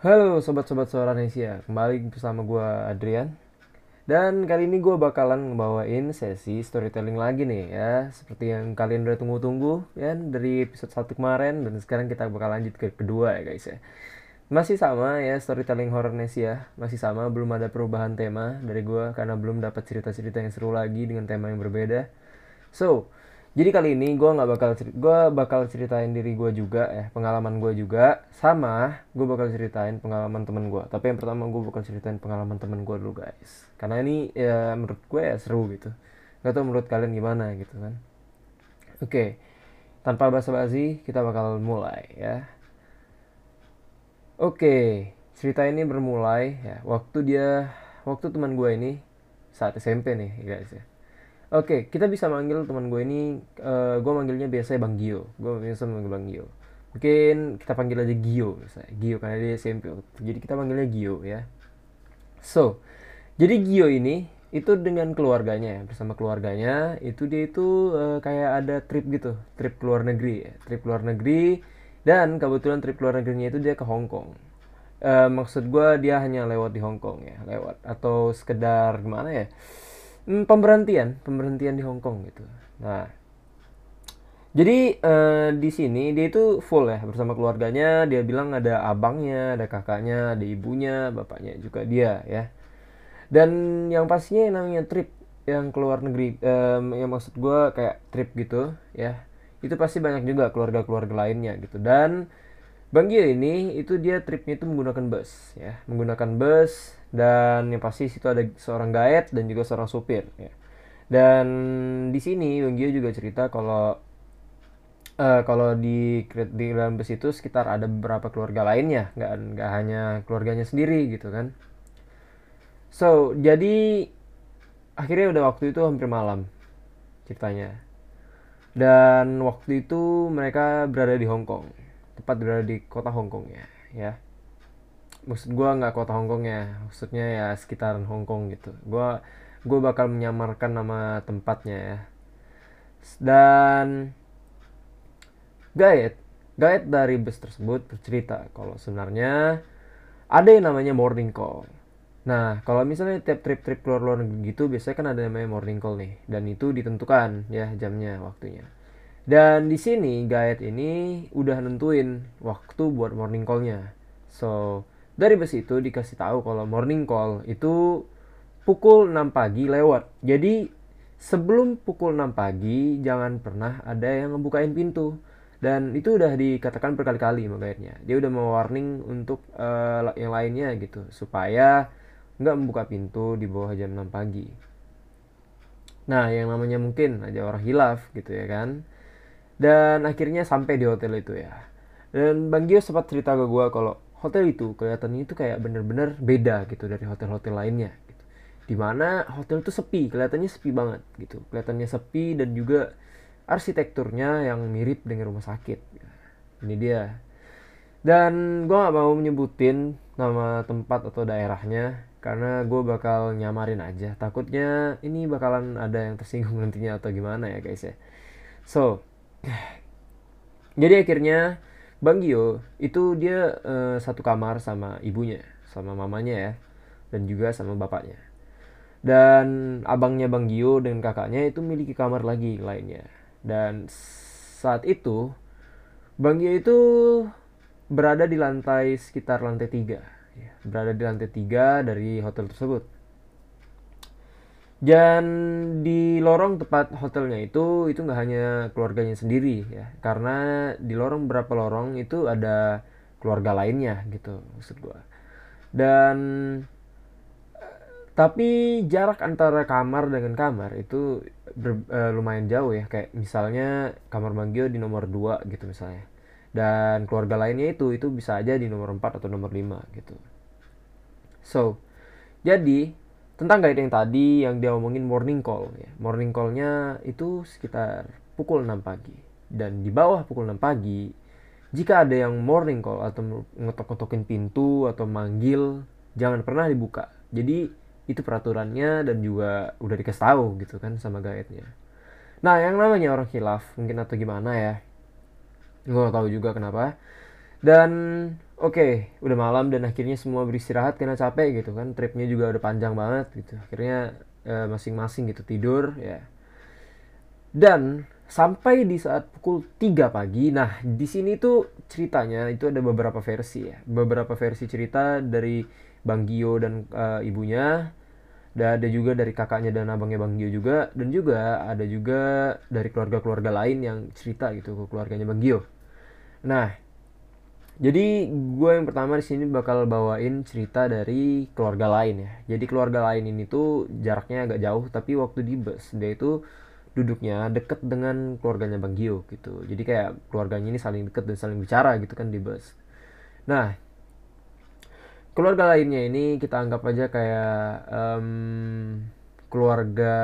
Halo sobat-sobat suara Nesia, kembali bersama gue Adrian. Dan kali ini gue bakalan ngebawain sesi storytelling lagi nih ya. Seperti yang kalian udah tunggu-tunggu ya dari episode 1 kemarin Dan sekarang kita bakal lanjut ke kedua ya guys ya. Masih sama ya storytelling horror Nesia Masih sama, belum ada perubahan tema dari gue Karena belum dapat cerita-cerita yang seru lagi dengan tema yang berbeda. So, jadi kali ini gue nggak bakal gue bakal ceritain diri gue juga ya pengalaman gue juga sama gue bakal ceritain pengalaman temen gue tapi yang pertama gue bakal ceritain pengalaman temen gue dulu guys. Karena ini ya menurut gue ya seru gitu. Gak tau menurut kalian gimana gitu kan. Oke tanpa basa-basi kita bakal mulai ya. Oke cerita ini bermulai ya waktu dia waktu teman gue ini saat SMP nih guys ya Oke, kita bisa manggil teman gue ini, uh, gue manggilnya biasanya Bang Gio. Gue biasa manggil Bang Gio. Mungkin kita panggil aja Gio, misalnya. Gio karena dia SMP. Jadi kita manggilnya Gio ya. So, jadi Gio ini itu dengan keluarganya ya, bersama keluarganya itu dia itu uh, kayak ada trip gitu, trip luar negeri ya, trip luar negeri dan kebetulan trip luar negerinya itu dia ke Hong Kong. Uh, maksud gue dia hanya lewat di Hong Kong ya, lewat atau sekedar gimana ya? Hmm, pemberhentian pemberhentian di Hong Kong gitu nah jadi uh, di sini dia itu full ya bersama keluarganya. Dia bilang ada abangnya, ada kakaknya, ada ibunya, bapaknya juga dia ya. Dan yang pastinya yang namanya trip yang keluar negeri, um, yang maksud gue kayak trip gitu ya. Itu pasti banyak juga keluarga-keluarga lainnya gitu. Dan Bang Gio ini itu dia tripnya itu menggunakan bus ya, menggunakan bus dan yang pasti situ ada seorang guide dan juga seorang supir ya. Dan di sini Bang Gio juga cerita kalau uh, kalau di di dalam bus itu sekitar ada beberapa keluarga lainnya, nggak nggak hanya keluarganya sendiri gitu kan. So jadi akhirnya udah waktu itu hampir malam ceritanya. Dan waktu itu mereka berada di Hong Kong tepat berada di kota Hong Kong ya ya maksud gue nggak kota Hong Kong ya maksudnya ya sekitaran Hong Kong gitu gue gue bakal menyamarkan nama tempatnya ya dan guide guide dari bus tersebut bercerita kalau sebenarnya ada yang namanya morning call Nah, kalau misalnya tiap trip-trip keluar luar negeri gitu, biasanya kan ada namanya morning call nih. Dan itu ditentukan ya jamnya, waktunya. Dan di sini guide ini udah nentuin waktu buat morning call-nya. So, dari bus itu dikasih tahu kalau morning call itu pukul 6 pagi lewat. Jadi, sebelum pukul 6 pagi jangan pernah ada yang ngebukain pintu. Dan itu udah dikatakan berkali-kali guide-nya. Dia udah mau warning untuk uh, yang lainnya gitu supaya nggak membuka pintu di bawah jam 6 pagi. Nah, yang namanya mungkin aja orang hilaf gitu ya kan dan akhirnya sampai di hotel itu ya. Dan Bang Gio sempat cerita ke gue kalau hotel itu kelihatannya itu kayak bener-bener beda gitu dari hotel-hotel lainnya gitu. di mana hotel itu sepi kelihatannya sepi banget gitu. Kelihatannya sepi dan juga arsitekturnya yang mirip dengan rumah sakit. Ini dia. Dan gue gak mau menyebutin nama tempat atau daerahnya karena gue bakal nyamarin aja. Takutnya ini bakalan ada yang tersinggung nantinya atau gimana ya guys ya. So jadi akhirnya Bang Gio itu dia uh, satu kamar sama ibunya, sama mamanya ya, dan juga sama bapaknya. Dan abangnya Bang Gio dan kakaknya itu miliki kamar lagi lainnya. Dan saat itu Bang Gio itu berada di lantai sekitar lantai tiga, berada di lantai tiga dari hotel tersebut. Dan di lorong tempat hotelnya itu itu nggak hanya keluarganya sendiri ya, karena di lorong berapa lorong itu ada keluarga lainnya gitu maksud gua. Dan tapi jarak antara kamar dengan kamar itu ber, uh, lumayan jauh ya. Kayak misalnya kamar Manggio di nomor 2 gitu misalnya. Dan keluarga lainnya itu itu bisa aja di nomor 4 atau nomor 5 gitu. So jadi tentang guide yang tadi yang dia omongin morning call ya. Morning callnya itu sekitar pukul 6 pagi. Dan di bawah pukul 6 pagi, jika ada yang morning call atau ngetok-ngetokin pintu atau manggil, jangan pernah dibuka. Jadi itu peraturannya dan juga udah dikasih tahu gitu kan sama guide-nya. Nah, yang namanya orang khilaf mungkin atau gimana ya. Gue gak tahu juga kenapa. Dan Oke, udah malam dan akhirnya semua beristirahat karena capek gitu kan. Tripnya juga udah panjang banget gitu. Akhirnya eh, masing-masing gitu tidur ya. Dan sampai di saat pukul 3 pagi. Nah, di sini tuh ceritanya itu ada beberapa versi ya. Beberapa versi cerita dari Bang Gio dan eh, ibunya. Dan ada juga dari kakaknya dan abangnya Bang Gio juga dan juga ada juga dari keluarga-keluarga lain yang cerita gitu ke keluarganya Bang Gio. Nah, jadi gue yang pertama di sini bakal bawain cerita dari keluarga lain ya. Jadi keluarga lain ini tuh jaraknya agak jauh tapi waktu di bus dia itu duduknya deket dengan keluarganya Bang Gio gitu. Jadi kayak keluarganya ini saling deket dan saling bicara gitu kan di bus. Nah, keluarga lainnya ini kita anggap aja kayak um, keluarga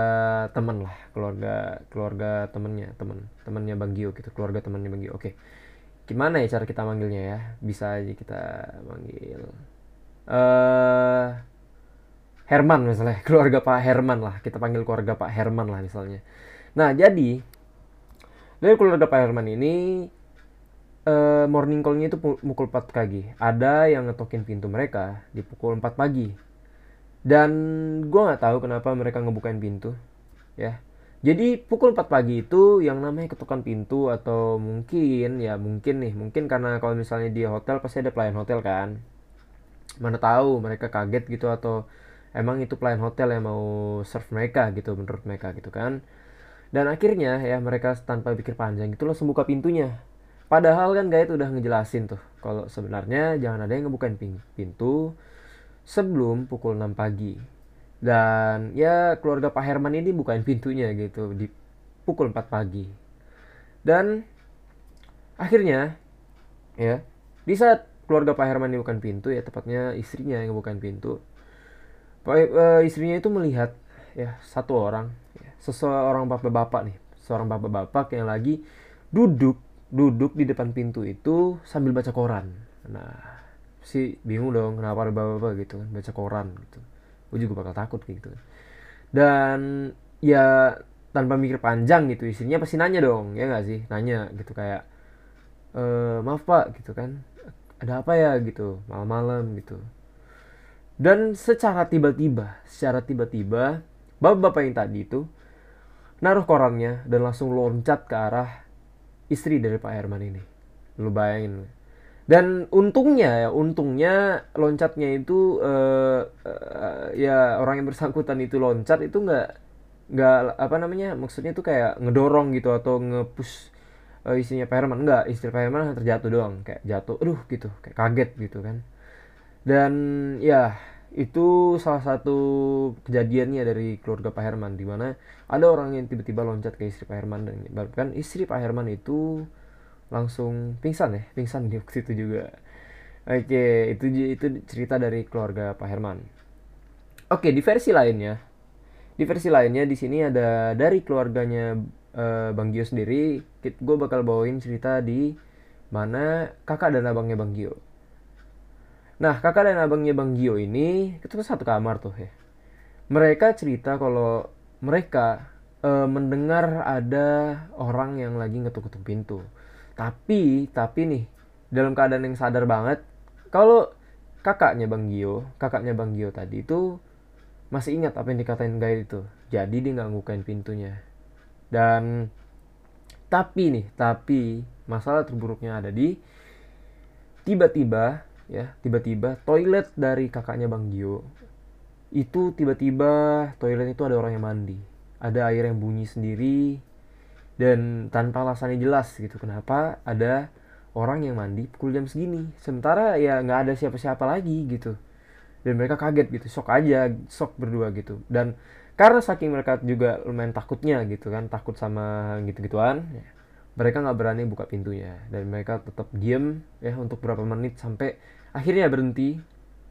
teman lah, keluarga keluarga temennya teman temannya Bang Gio gitu, keluarga temannya Bang Gio. Oke. Gimana ya cara kita manggilnya ya? Bisa aja kita manggil eh Herman misalnya, keluarga Pak Herman lah. Kita panggil keluarga Pak Herman lah misalnya. Nah, jadi dari keluarga Pak Herman ini eh, morning call-nya itu pukul 4 pagi. Ada yang ngetokin pintu mereka di pukul 4 pagi. Dan gue nggak tahu kenapa mereka ngebukain pintu, ya. Jadi pukul 4 pagi itu yang namanya ketukan pintu atau mungkin ya mungkin nih, mungkin karena kalau misalnya di hotel pasti ada pelayan hotel kan. Mana tahu mereka kaget gitu atau emang itu pelayan hotel yang mau serve mereka gitu menurut mereka gitu kan. Dan akhirnya ya mereka tanpa pikir panjang gitu langsung buka pintunya. Padahal kan Gaet udah ngejelasin tuh kalau sebenarnya jangan ada yang ngebukain pintu sebelum pukul 6 pagi dan ya keluarga Pak Herman ini bukain pintunya gitu di pukul 4 pagi. Dan akhirnya ya di saat keluarga Pak Herman ini bukan pintu ya tepatnya istrinya yang bukan pintu Pak, uh, istrinya itu melihat ya satu orang ya, seseorang bapak-bapak nih seorang bapak-bapak yang lagi duduk duduk di depan pintu itu sambil baca koran. Nah si bingung dong kenapa ada bapak-bapak gitu kan baca koran gitu gue juga bakal takut kayak gitu dan ya tanpa mikir panjang gitu istrinya pasti nanya dong ya nggak sih? Nanya gitu kayak e, maaf pak gitu kan. Ada apa ya? gitu malam-malam gitu. Dan secara tiba-tiba secara tiba-tiba bapak-bapak yang tadi itu naruh korannya dan langsung loncat ke arah istri dari Pak Herman ini. Lu bayangin dan untungnya ya untungnya loncatnya itu uh, uh, ya orang yang bersangkutan itu loncat itu nggak nggak apa namanya maksudnya itu kayak ngedorong gitu atau ngepush uh, istrinya Perman enggak istri Perman terjatuh doang. Kayak jatuh aduh gitu kayak kaget gitu kan. Dan ya itu salah satu kejadiannya dari keluarga Pak Herman di mana ada orang yang tiba-tiba loncat ke istri Pak Herman dan bahkan istri Pak Herman itu langsung pingsan ya pingsan di waktu itu juga. Oke itu itu cerita dari keluarga Pak Herman. Oke di versi lainnya di versi lainnya di sini ada dari keluarganya uh, Bang Gio sendiri. Gue bakal bawain cerita di mana kakak dan abangnya Bang Gio. Nah kakak dan abangnya Bang Gio ini itu satu kamar tuh ya. Mereka cerita kalau mereka uh, mendengar ada orang yang lagi ngetuk-ngetuk pintu tapi tapi nih dalam keadaan yang sadar banget kalau kakaknya Bang Gio kakaknya Bang Gio tadi itu masih ingat apa yang dikatain guide itu. Jadi dia nggak ngukain pintunya. Dan tapi nih tapi masalah terburuknya ada di tiba-tiba ya tiba-tiba toilet dari kakaknya Bang Gio itu tiba-tiba toilet itu ada orang yang mandi. Ada air yang bunyi sendiri dan tanpa alasannya jelas gitu kenapa ada orang yang mandi pukul jam segini? Sementara ya nggak ada siapa-siapa lagi gitu. Dan mereka kaget gitu shock aja shock berdua gitu. Dan karena saking mereka juga lumayan takutnya gitu kan takut sama gitu-gituan ya, mereka nggak berani buka pintunya. Dan mereka tetap diem ya untuk beberapa menit sampai akhirnya berhenti.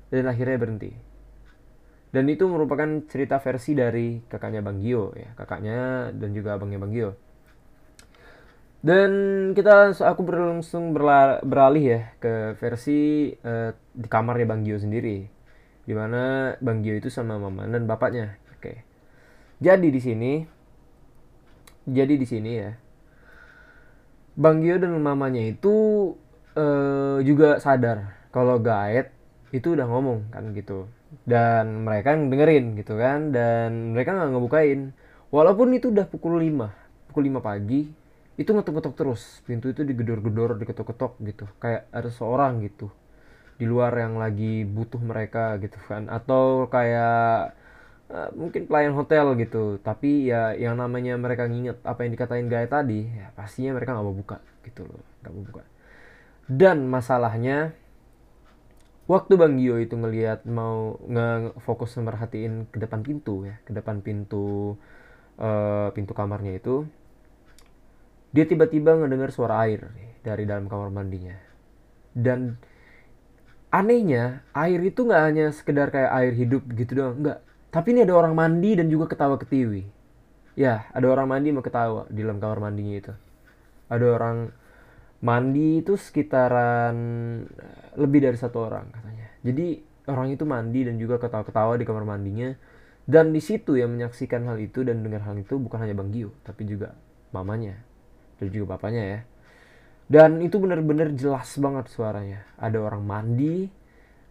Dan akhirnya berhenti. Dan itu merupakan cerita versi dari kakaknya Bang Gio ya kakaknya dan juga abangnya Bang Gio dan kita aku berlangsung beralih ya ke versi uh, di kamarnya Bang Gio sendiri. Di mana Bang Gio itu sama mama dan bapaknya. Oke. Jadi di sini jadi di sini ya. Bang Gio dan mamanya itu uh, juga sadar kalau gaet itu udah ngomong kan gitu dan mereka dengerin gitu kan dan mereka nggak ngebukain walaupun itu udah pukul 5 pukul 5 pagi itu ngetok-ngetok terus. Pintu itu digedor-gedor diketok-ketok gitu. Kayak ada seorang gitu. Di luar yang lagi butuh mereka gitu kan. Atau kayak uh, mungkin pelayan hotel gitu. Tapi ya yang namanya mereka nginget apa yang dikatain gaya tadi ya pastinya mereka nggak mau buka gitu loh. Nggak mau buka. Dan masalahnya waktu Bang Gio itu ngelihat mau nge fokus merhatiin ke depan pintu ya. Ke depan pintu uh, pintu kamarnya itu dia tiba-tiba ngedengar suara air dari dalam kamar mandinya. Dan anehnya air itu nggak hanya sekedar kayak air hidup gitu doang nggak. Tapi ini ada orang mandi dan juga ketawa ketiwi. Ya ada orang mandi mau ketawa di dalam kamar mandinya itu. Ada orang mandi itu sekitaran eh, lebih dari satu orang katanya. Jadi orang itu mandi dan juga ketawa-ketawa di kamar mandinya. Dan di situ yang menyaksikan hal itu dan dengar hal itu bukan hanya Bang Gio tapi juga mamanya dan juga bapaknya ya. Dan itu benar-benar jelas banget suaranya. Ada orang mandi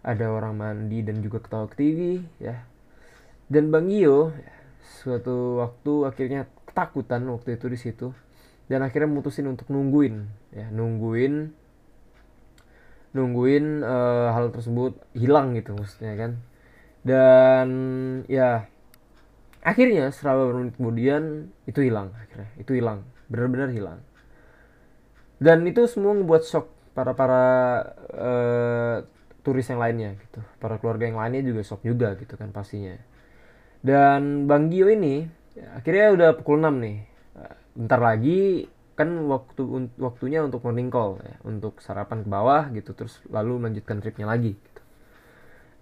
ada orang mandi dan juga ketawa ke TV ya. Dan Bang Gio suatu waktu akhirnya ketakutan waktu itu di situ. Dan akhirnya mutusin untuk nungguin ya nungguin nungguin uh, hal tersebut hilang gitu maksudnya kan. Dan ya akhirnya selama menit kemudian itu hilang akhirnya itu hilang benar-benar hilang. Dan itu semua membuat shock para para uh, turis yang lainnya gitu. Para keluarga yang lainnya juga shock juga gitu kan pastinya. Dan Bang Gio ini ya, akhirnya udah pukul 6 nih. Bentar lagi kan waktu waktunya untuk morning call ya, untuk sarapan ke bawah gitu terus lalu melanjutkan tripnya lagi gitu.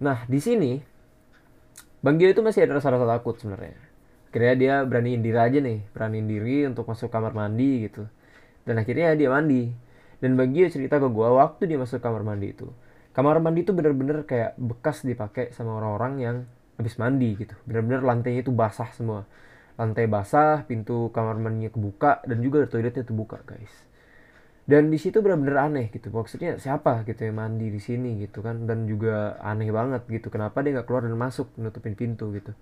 nah di sini Bang Gio itu masih ada rasa-rasa takut sebenarnya akhirnya dia beraniin diri aja nih beraniin diri untuk masuk kamar mandi gitu. Dan akhirnya dia mandi. Dan bagi cerita ke gue waktu dia masuk kamar mandi itu kamar mandi itu bener-bener kayak bekas dipakai sama orang-orang yang habis mandi gitu. Bener-bener lantainya itu basah semua. Lantai basah pintu kamar mandinya kebuka dan juga toiletnya terbuka guys. Dan di situ bener-bener aneh gitu. Maksudnya siapa gitu yang mandi di sini gitu kan? Dan juga aneh banget gitu. Kenapa dia nggak keluar dan masuk nutupin pintu gitu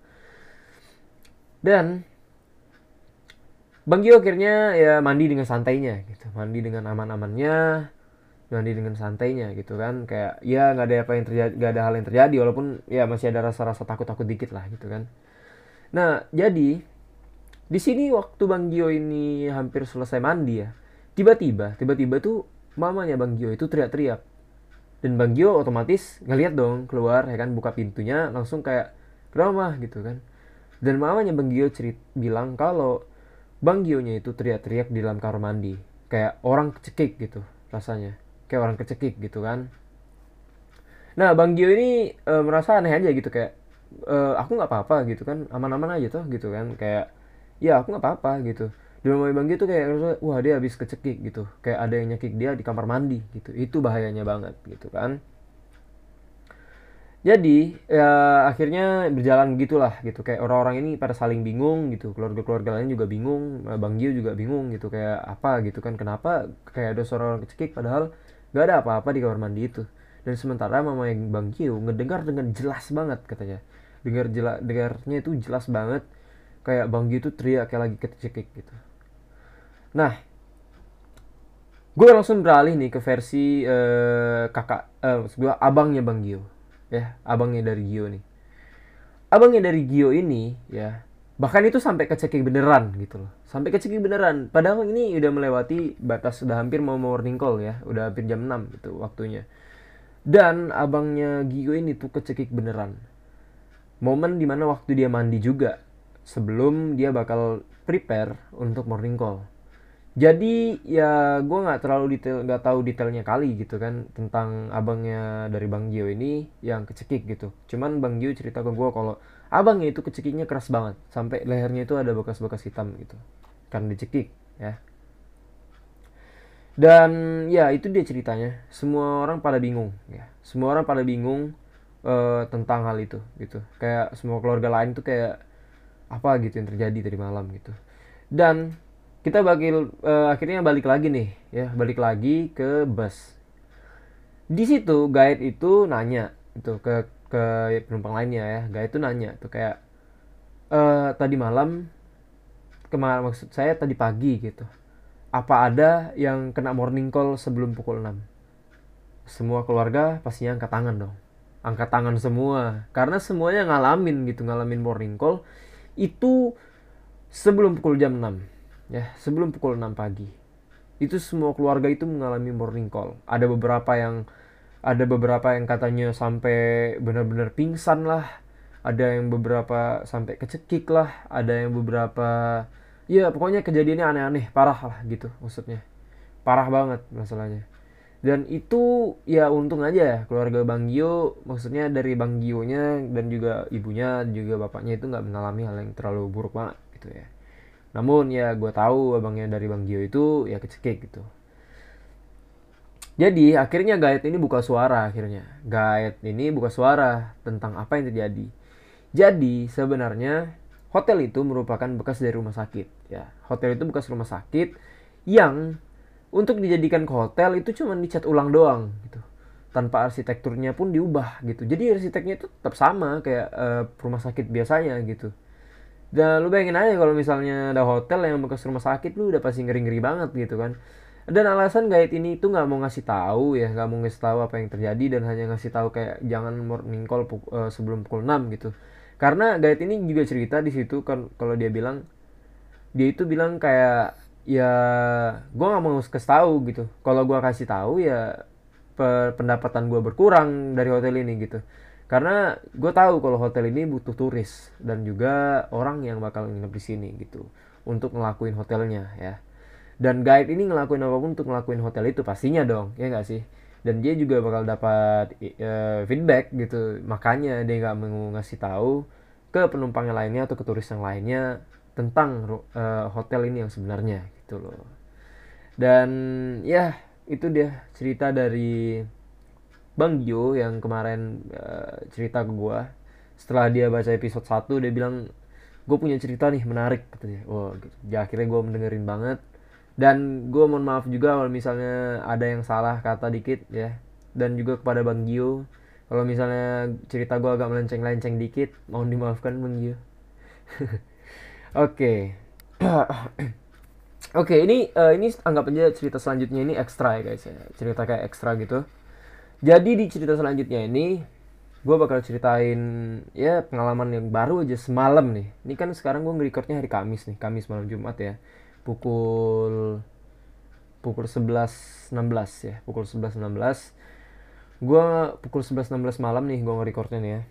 dan Bang Gio akhirnya ya mandi dengan santainya gitu. Mandi dengan aman-amannya mandi dengan santainya gitu kan. Kayak ya nggak ada apa yang terjadi nggak ada hal yang terjadi walaupun ya masih ada rasa-rasa takut-takut dikit lah gitu kan. Nah jadi di sini waktu Bang Gio ini hampir selesai mandi ya tiba-tiba tiba-tiba tuh mamanya Bang Gio itu teriak-teriak. Dan Bang Gio otomatis ngeliat dong keluar ya kan buka pintunya langsung kayak kenapa gitu kan dan mamanya Bang Gio cerit bilang kalau Bang Gionya itu teriak-teriak di dalam kamar mandi. Kayak orang kecekik gitu rasanya. Kayak orang kecekik gitu kan. Nah Bang Gio ini e, merasa aneh aja gitu kayak e, aku nggak apa-apa gitu kan aman-aman aja tuh gitu kan kayak ya aku nggak apa-apa gitu. Dan Bang Gio tuh kayak wah dia habis kecekik gitu. Kayak ada yang nyekik dia di kamar mandi gitu. Itu bahayanya banget gitu kan jadi ya akhirnya berjalan begitulah gitu. Kayak orang-orang ini pada saling bingung gitu. Keluarga-keluarga lain juga bingung. Eh, bang Gio juga bingung gitu. Kayak apa gitu kan. Kenapa kayak ada suara orang kecekik padahal gak ada apa-apa di kamar mandi itu. Dan sementara mama yang bang Gio ngedengar dengan jelas banget katanya. Dengar jelas dengarnya itu jelas banget. Kayak bang Gio itu teriak kayak lagi kecekik gitu. Nah gue langsung beralih nih ke versi uh, kakak uh, gue abangnya bang Gio ya abangnya dari Gio nih. Abangnya dari Gio ini ya bahkan itu sampai kecekik beneran gitu loh. Sampai kecekik beneran. Padahal ini udah melewati batas sudah hampir mau morning call ya. Udah hampir jam 6 gitu waktunya. Dan abangnya Gio ini tuh kecekik beneran. Momen di mana waktu dia mandi juga sebelum dia bakal prepare untuk morning call jadi ya gue nggak terlalu detail nggak tahu detailnya kali gitu kan tentang abangnya dari bang Gio ini yang kecekik gitu. Cuman bang Gio cerita ke gue kalau abangnya itu kecekiknya keras banget sampai lehernya itu ada bekas-bekas hitam gitu kan dicekik ya. Dan ya itu dia ceritanya. Semua orang pada bingung ya. Semua orang pada bingung uh, tentang hal itu gitu. Kayak semua keluarga lain tuh kayak apa gitu yang terjadi tadi malam gitu. Dan kita bakal uh, akhirnya balik lagi nih ya. Balik lagi ke bus. Di situ guide itu nanya itu ke ke penumpang lainnya ya. Guide itu nanya tuh kayak eh tadi malam kemarin maksud saya tadi pagi gitu. Apa ada yang kena morning call sebelum pukul 6 semua keluarga pastinya angkat tangan dong. Angkat tangan semua. Karena semuanya ngalamin gitu ngalamin morning call itu sebelum pukul jam 6 ya sebelum pukul 6 pagi. Itu semua keluarga itu mengalami morning call. Ada beberapa yang ada beberapa yang katanya sampai benar-benar pingsan lah. Ada yang beberapa sampai kecekik lah. Ada yang beberapa ya pokoknya kejadiannya aneh-aneh parah lah gitu maksudnya. Parah banget masalahnya. Dan itu ya untung aja ya keluarga Bang Gio maksudnya dari Bang Gio-nya dan juga ibunya juga bapaknya itu nggak mengalami hal yang terlalu buruk banget gitu ya namun ya gue tahu abangnya dari Bang Gio itu ya kecekik gitu. Jadi akhirnya guide ini buka suara akhirnya. Guide ini buka suara tentang apa yang terjadi. Jadi sebenarnya hotel itu merupakan bekas dari rumah sakit ya. Hotel itu bekas rumah sakit yang untuk dijadikan ke hotel itu cuma dicat ulang doang gitu. Tanpa arsitekturnya pun diubah gitu. Jadi arsiteknya itu tetap sama kayak uh, rumah sakit biasanya gitu dan lu bayangin aja kalau misalnya ada hotel yang bekas rumah sakit lu udah pasti ngeri-ngeri banget gitu kan. Dan alasan guide ini itu nggak mau ngasih tahu ya nggak mau ngasih tahu apa yang terjadi dan hanya ngasih tahu kayak jangan morning call uh, sebelum pukul 6 gitu. Karena guide ini juga cerita di situ kan kalau dia bilang dia itu bilang kayak ya gue nggak mau kasih tahu gitu. Kalau gue kasih tahu ya pendapatan gue berkurang dari hotel ini gitu karena gue tahu kalau hotel ini butuh turis dan juga orang yang bakal nginep di sini gitu untuk ngelakuin hotelnya ya. Dan guide ini ngelakuin apa pun untuk ngelakuin hotel itu pastinya dong ya nggak sih? Dan dia juga bakal dapat uh, feedback gitu. Makanya dia nggak mau ngasih tahu ke penumpang yang lainnya atau ke turis yang lainnya tentang uh, hotel ini yang sebenarnya gitu loh. Dan ya itu dia cerita dari Bang Gio yang kemarin uh, cerita ke gue setelah dia baca episode 1 dia bilang gue punya cerita nih menarik katanya wah gitu. ya akhirnya gue mendengerin banget dan gue mohon maaf juga kalau misalnya ada yang salah kata dikit ya dan juga kepada Bang Gio kalau misalnya cerita gue agak melenceng-lenceng dikit mohon dimaafkan Bang Gio Oke. Oke, ini uh, ini anggap aja cerita selanjutnya ini ekstra ya guys ya. Cerita kayak ekstra gitu. Jadi di cerita selanjutnya ini gue bakal ceritain ya pengalaman yang baru aja semalam nih. Ini kan sekarang gue nge-recordnya hari Kamis nih, Kamis malam Jumat ya. Pukul pukul 11.16 ya, pukul 11.16. Gue pukul 11.16 malam nih gue nge-recordnya nih ya.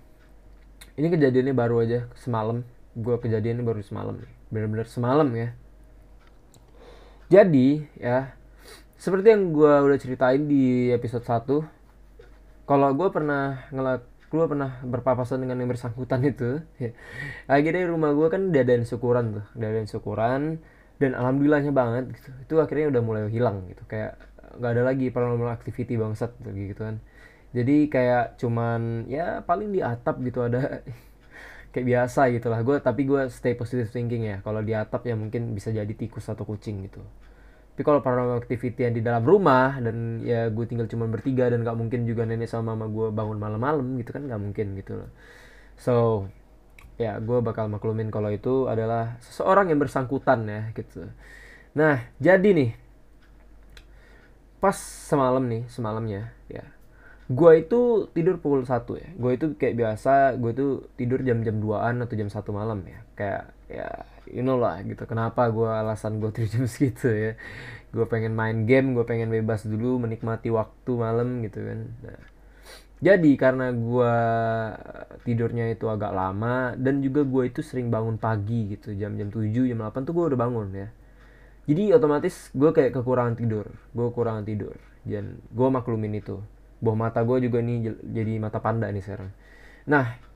Ini kejadiannya baru aja semalam gue kejadian baru semalam nih bener-bener semalam ya jadi ya seperti yang gue udah ceritain di episode 1 kalau gue pernah ngelak gue pernah berpapasan dengan yang bersangkutan itu ya. akhirnya rumah gue kan diadain syukuran tuh diadain syukuran dan alhamdulillahnya banget gitu. Itu akhirnya udah mulai hilang gitu kayak nggak ada lagi paranormal activity bangsat gitu kan. Jadi kayak cuman ya paling di atap gitu ada kayak biasa gitu lah. Gue tapi gue stay positive thinking ya. Kalau di atap ya mungkin bisa jadi tikus atau kucing gitu tapi kalau paranormal activity yang di dalam rumah dan ya gue tinggal cuma bertiga dan gak mungkin juga nenek sama mama gue bangun malam-malam gitu kan gak mungkin gitu loh. So ya gue bakal maklumin kalau itu adalah seseorang yang bersangkutan ya gitu. Nah jadi nih pas semalam nih semalamnya ya gue itu tidur pukul satu ya. Gue itu kayak biasa gue itu tidur jam-jam 2an atau jam satu malam ya. Kayak ya you know lah gitu. Kenapa gue alasan gue tidur jam segitu ya? Gue pengen main game gue pengen bebas dulu menikmati waktu malam gitu kan. Nah, jadi karena gue tidurnya itu agak lama dan juga gue itu sering bangun pagi gitu. Jam-jam 7 jam 8 tuh gue udah bangun ya. Jadi otomatis gue kayak kekurangan tidur gue kekurangan tidur. Dan gue maklumin itu. Bawah mata gue juga nih jadi mata panda nih sekarang. Nah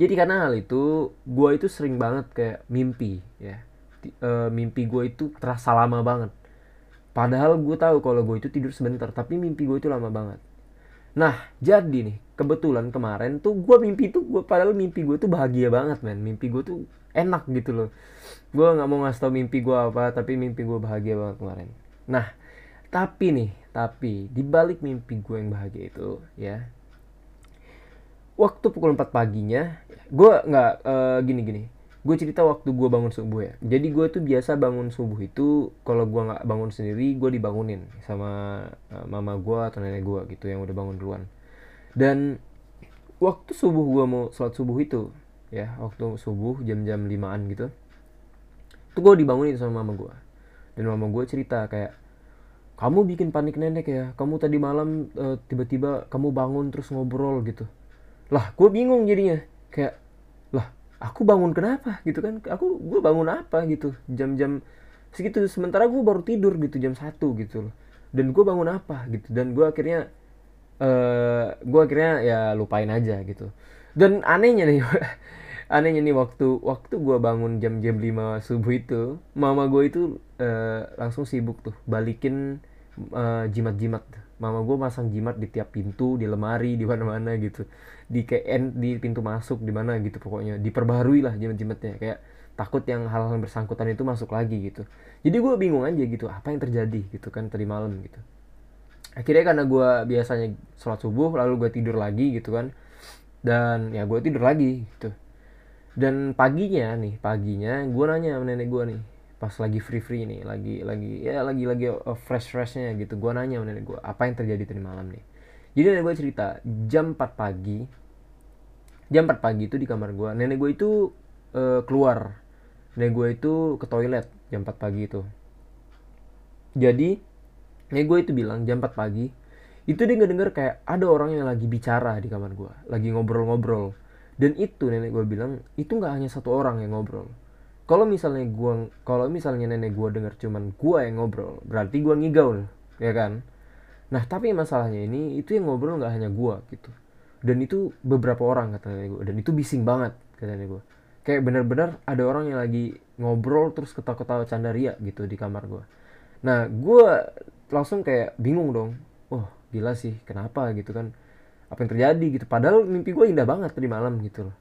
jadi karena hal itu gue itu sering banget kayak mimpi ya. E, mimpi gue itu terasa lama banget. Padahal gue tahu kalau gue itu tidur sebentar tapi mimpi gue itu lama banget. Nah jadi nih kebetulan kemarin tuh gue mimpi tuh gue padahal mimpi gue tuh bahagia banget men. Mimpi gue tuh enak gitu loh. Gue nggak mau ngasih tau mimpi gue apa tapi mimpi gue bahagia banget kemarin. Nah tapi nih tapi di balik mimpi gue yang bahagia itu ya waktu pukul 4 paginya gue nggak uh, gini gini. Gue cerita waktu gue bangun subuh ya. Jadi gue tuh biasa bangun subuh itu kalau gue nggak bangun sendiri gue dibangunin sama uh, mama gue atau nenek gue gitu yang udah bangun duluan. Dan waktu subuh gue mau sholat subuh itu ya waktu subuh jam-jam limaan gitu tuh gue dibangunin sama mama gue dan mama gue cerita kayak kamu bikin panik nenek ya. Kamu tadi malam uh, tiba-tiba kamu bangun terus ngobrol gitu lah gue bingung jadinya. Kayak lah aku bangun kenapa gitu kan? Aku gue bangun apa gitu? Jam-jam segitu. Sementara gue baru tidur gitu jam satu gitu loh. Dan gue bangun apa gitu? Dan gue akhirnya uh, eh, gue akhirnya ya lupain aja gitu. Dan anehnya nih anehnya nih waktu waktu gue bangun jam-jam 5 subuh itu mama gue itu uh, langsung sibuk tuh balikin uh, jimat-jimat. Mama gue masang jimat di tiap pintu di lemari di mana-mana gitu di kayak di pintu masuk di mana gitu pokoknya. Diperbarui lah jimat-jimatnya. Kayak takut yang hal-hal bersangkutan itu masuk lagi gitu. Jadi gue bingung aja gitu apa yang terjadi gitu kan tadi malam gitu. Akhirnya karena gue biasanya sholat subuh lalu gue tidur lagi gitu kan. Dan ya gue tidur lagi gitu. Dan paginya nih paginya gue nanya sama nenek gue nih pas lagi free free nih lagi lagi ya lagi lagi uh, fresh freshnya gitu gue nanya sama nenek gue apa yang terjadi tadi malam nih? Jadi nenek gue cerita jam 4 pagi jam 4 pagi itu di kamar gue nenek gue itu uh, keluar. Nenek gue itu ke toilet jam 4 pagi itu. Jadi nenek gue itu bilang jam 4 pagi itu dia ngedenger kayak ada orang yang lagi bicara di kamar gue lagi ngobrol-ngobrol. Dan itu nenek gue bilang itu nggak hanya satu orang yang ngobrol. Kalau misalnya gue kalau misalnya nenek gue denger cuman gue yang ngobrol berarti gue ngigau ya kan? Nah tapi masalahnya ini itu yang ngobrol nggak hanya gue gitu dan itu beberapa orang kata nenek gue dan itu bising banget kata nenek gue kayak bener-bener ada orang yang lagi ngobrol terus ketawa-ketawa canda ria gitu di kamar gue nah gue langsung kayak bingung dong. Oh gila sih kenapa gitu kan? Apa yang terjadi gitu? Padahal mimpi gue indah banget tadi malam gitu loh.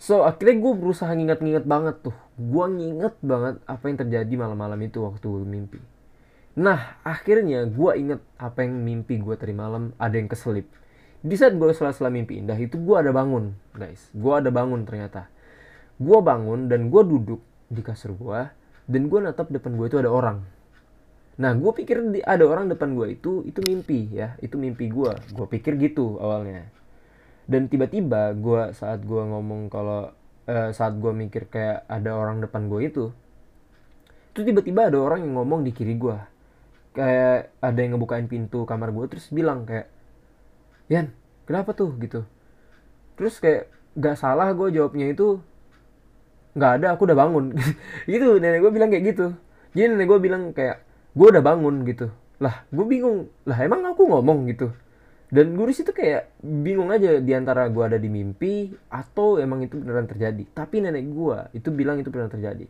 So akhirnya gue berusaha nginget-nginget banget tuh. Gue nginget banget apa yang terjadi malam-malam itu waktu mimpi. Nah akhirnya gue inget apa yang mimpi gue tadi malam. Ada yang keselip di saat gue sela-sela mimpi indah itu gue ada bangun guys gue ada bangun ternyata gue bangun dan gue duduk di kasur gue dan gue natap depan gue itu ada orang Nah, gue pikir ada orang depan gue itu itu mimpi ya, itu mimpi gue. Gue pikir gitu awalnya. Dan tiba-tiba gue saat gue ngomong kalau uh, saat gue mikir kayak ada orang depan gue itu, itu tiba-tiba ada orang yang ngomong di kiri gue. Kayak ada yang ngebukain pintu kamar gue terus bilang kayak, Yan, kenapa tuh gitu. Terus kayak gak salah gue jawabnya itu nggak ada aku udah bangun. Gitu nenek gue bilang kayak gitu. Jadi nenek gue bilang kayak gue udah bangun gitu. Lah gue bingung lah emang aku ngomong gitu. Dan gue di situ kayak bingung aja di antara gue ada di mimpi atau emang itu beneran terjadi. Tapi nenek gue itu bilang itu beneran terjadi.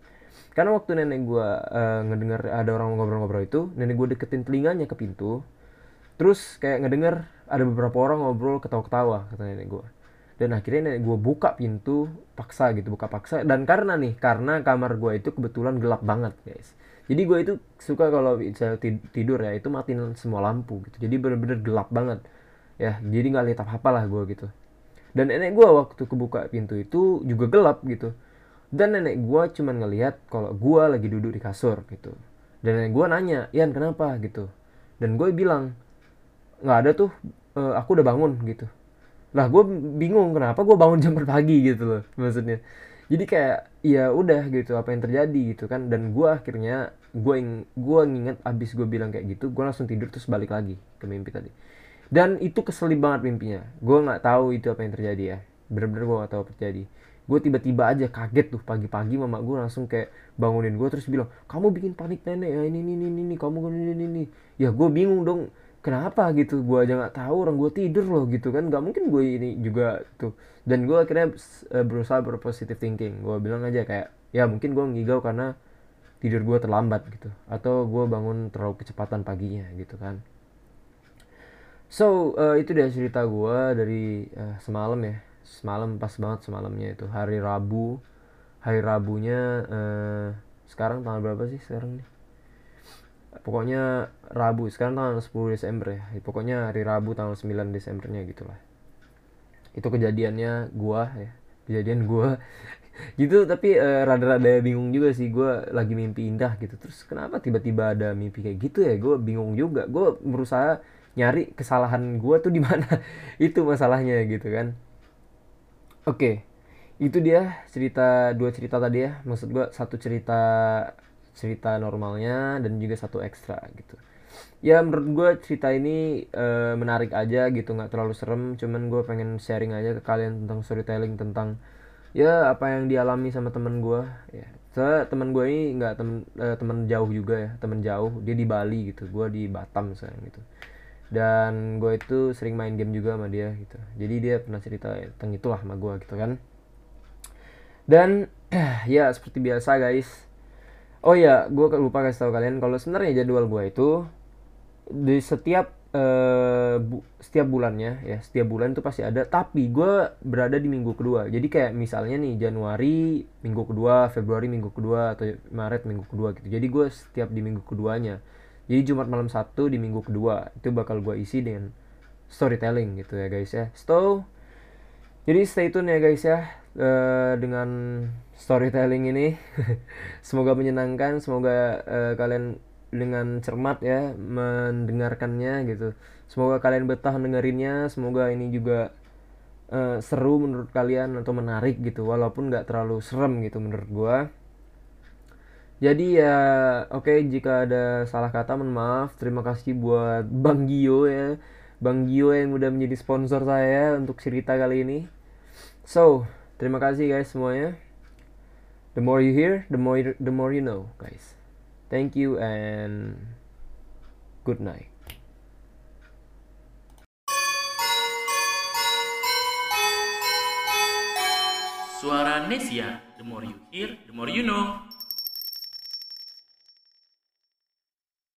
Karena waktu nenek gue uh, ngedengar ada orang ngobrol-ngobrol itu nenek gue deketin telinganya ke pintu terus kayak ngedenger ada beberapa orang ngobrol ketawa-ketawa kata nenek gue dan akhirnya nenek gue buka pintu paksa gitu buka paksa. Dan karena nih karena kamar gue itu kebetulan gelap banget guys. Jadi gue itu suka kalau bisa tidur ya itu matiin semua lampu gitu. Jadi bener-bener gelap banget. Ya jadi nggak lihat apa apa lah gue gitu. Dan nenek gue waktu kebuka pintu itu juga gelap gitu. Dan nenek gue cuman ngelihat kalau gue lagi duduk di kasur gitu. Dan nenek gue nanya Ian kenapa? gitu. Dan gue bilang nggak ada tuh uh, aku udah bangun gitu. Lah gue bingung kenapa gue bangun jam pagi gitu loh maksudnya. Jadi kayak ya udah gitu apa yang terjadi gitu kan. Dan gue akhirnya gue ing gue nginget abis gue bilang kayak gitu gue langsung tidur terus balik lagi ke mimpi tadi. Dan itu keselip banget mimpinya. Gue nggak tahu itu apa yang terjadi ya. Bener-bener gue nggak tahu apa terjadi. Gue tiba-tiba aja kaget tuh pagi-pagi mama gue langsung kayak bangunin gue terus bilang kamu bikin panik nenek ya ini ini ini, ini kamu ini ini ini. Ya gue bingung dong kenapa gitu? Gue aja nggak tahu orang gue tidur loh gitu kan. Nggak mungkin gue ini juga tuh. Dan gue akhirnya uh, berusaha berpositif thinking. Gue bilang aja kayak ya mungkin gue ngigau karena tidur gue terlambat gitu. Atau gue bangun terlalu kecepatan paginya gitu kan. So uh, itu dia cerita gue dari uh, semalam ya. Semalam pas banget semalamnya itu. Hari Rabu. Hari Rabunya uh, sekarang tanggal berapa sih sekarang nih pokoknya Rabu sekarang tanggal 10 Desember ya. Pokoknya hari Rabu tanggal 9 Desembernya gitulah itu kejadiannya gua ya. Kejadian gua. Gitu tapi uh, rada-rada bingung juga sih. Gua lagi mimpi indah gitu. Terus kenapa tiba-tiba ada mimpi kayak gitu ya? Gua bingung juga. Gua berusaha nyari kesalahan gua tuh di mana. Itu masalahnya gitu kan. Oke. Okay. itu dia cerita dua cerita tadi ya. Maksud gua satu cerita cerita normalnya dan juga satu ekstra gitu. Ya menurut gue cerita ini uh, menarik aja gitu nggak terlalu serem. Cuman gue pengen sharing aja ke kalian tentang storytelling tentang ya apa yang dialami sama temen gue ya. So, temen gue ini nggak temen uh, temen jauh juga ya temen jauh. Dia di Bali gitu gue di Batam sekarang gitu. Dan gue itu sering main game juga sama dia gitu. Jadi dia pernah cerita tentang itulah sama gue gitu kan. Dan ya seperti biasa guys oh ya gue lupa kasih tahu kalian kalau sebenarnya jadwal gue itu di setiap uh, bu, setiap bulannya ya setiap bulan itu pasti ada tapi gue berada di minggu kedua. Jadi kayak misalnya nih Januari minggu kedua Februari minggu kedua atau Maret minggu kedua gitu. Jadi gue setiap di minggu keduanya. Jadi Jumat malam Sabtu di minggu kedua itu bakal gue isi dengan storytelling gitu ya guys ya. So jadi stay tune ya guys ya uh, dengan storytelling ini semoga menyenangkan semoga uh, kalian dengan cermat ya mendengarkannya gitu. Semoga kalian betah dengerinnya, semoga ini juga uh, seru menurut kalian atau menarik gitu walaupun nggak terlalu serem gitu menurut gua. Jadi ya oke okay, jika ada salah kata mohon maaf. Terima kasih buat Bang Gio ya. Bang Gio yang udah menjadi sponsor saya untuk cerita kali ini. So, terima kasih guys semuanya. The more you hear, the more the more you know, guys. Thank you and good night. Suara Nesia, the more you hear, the more you know.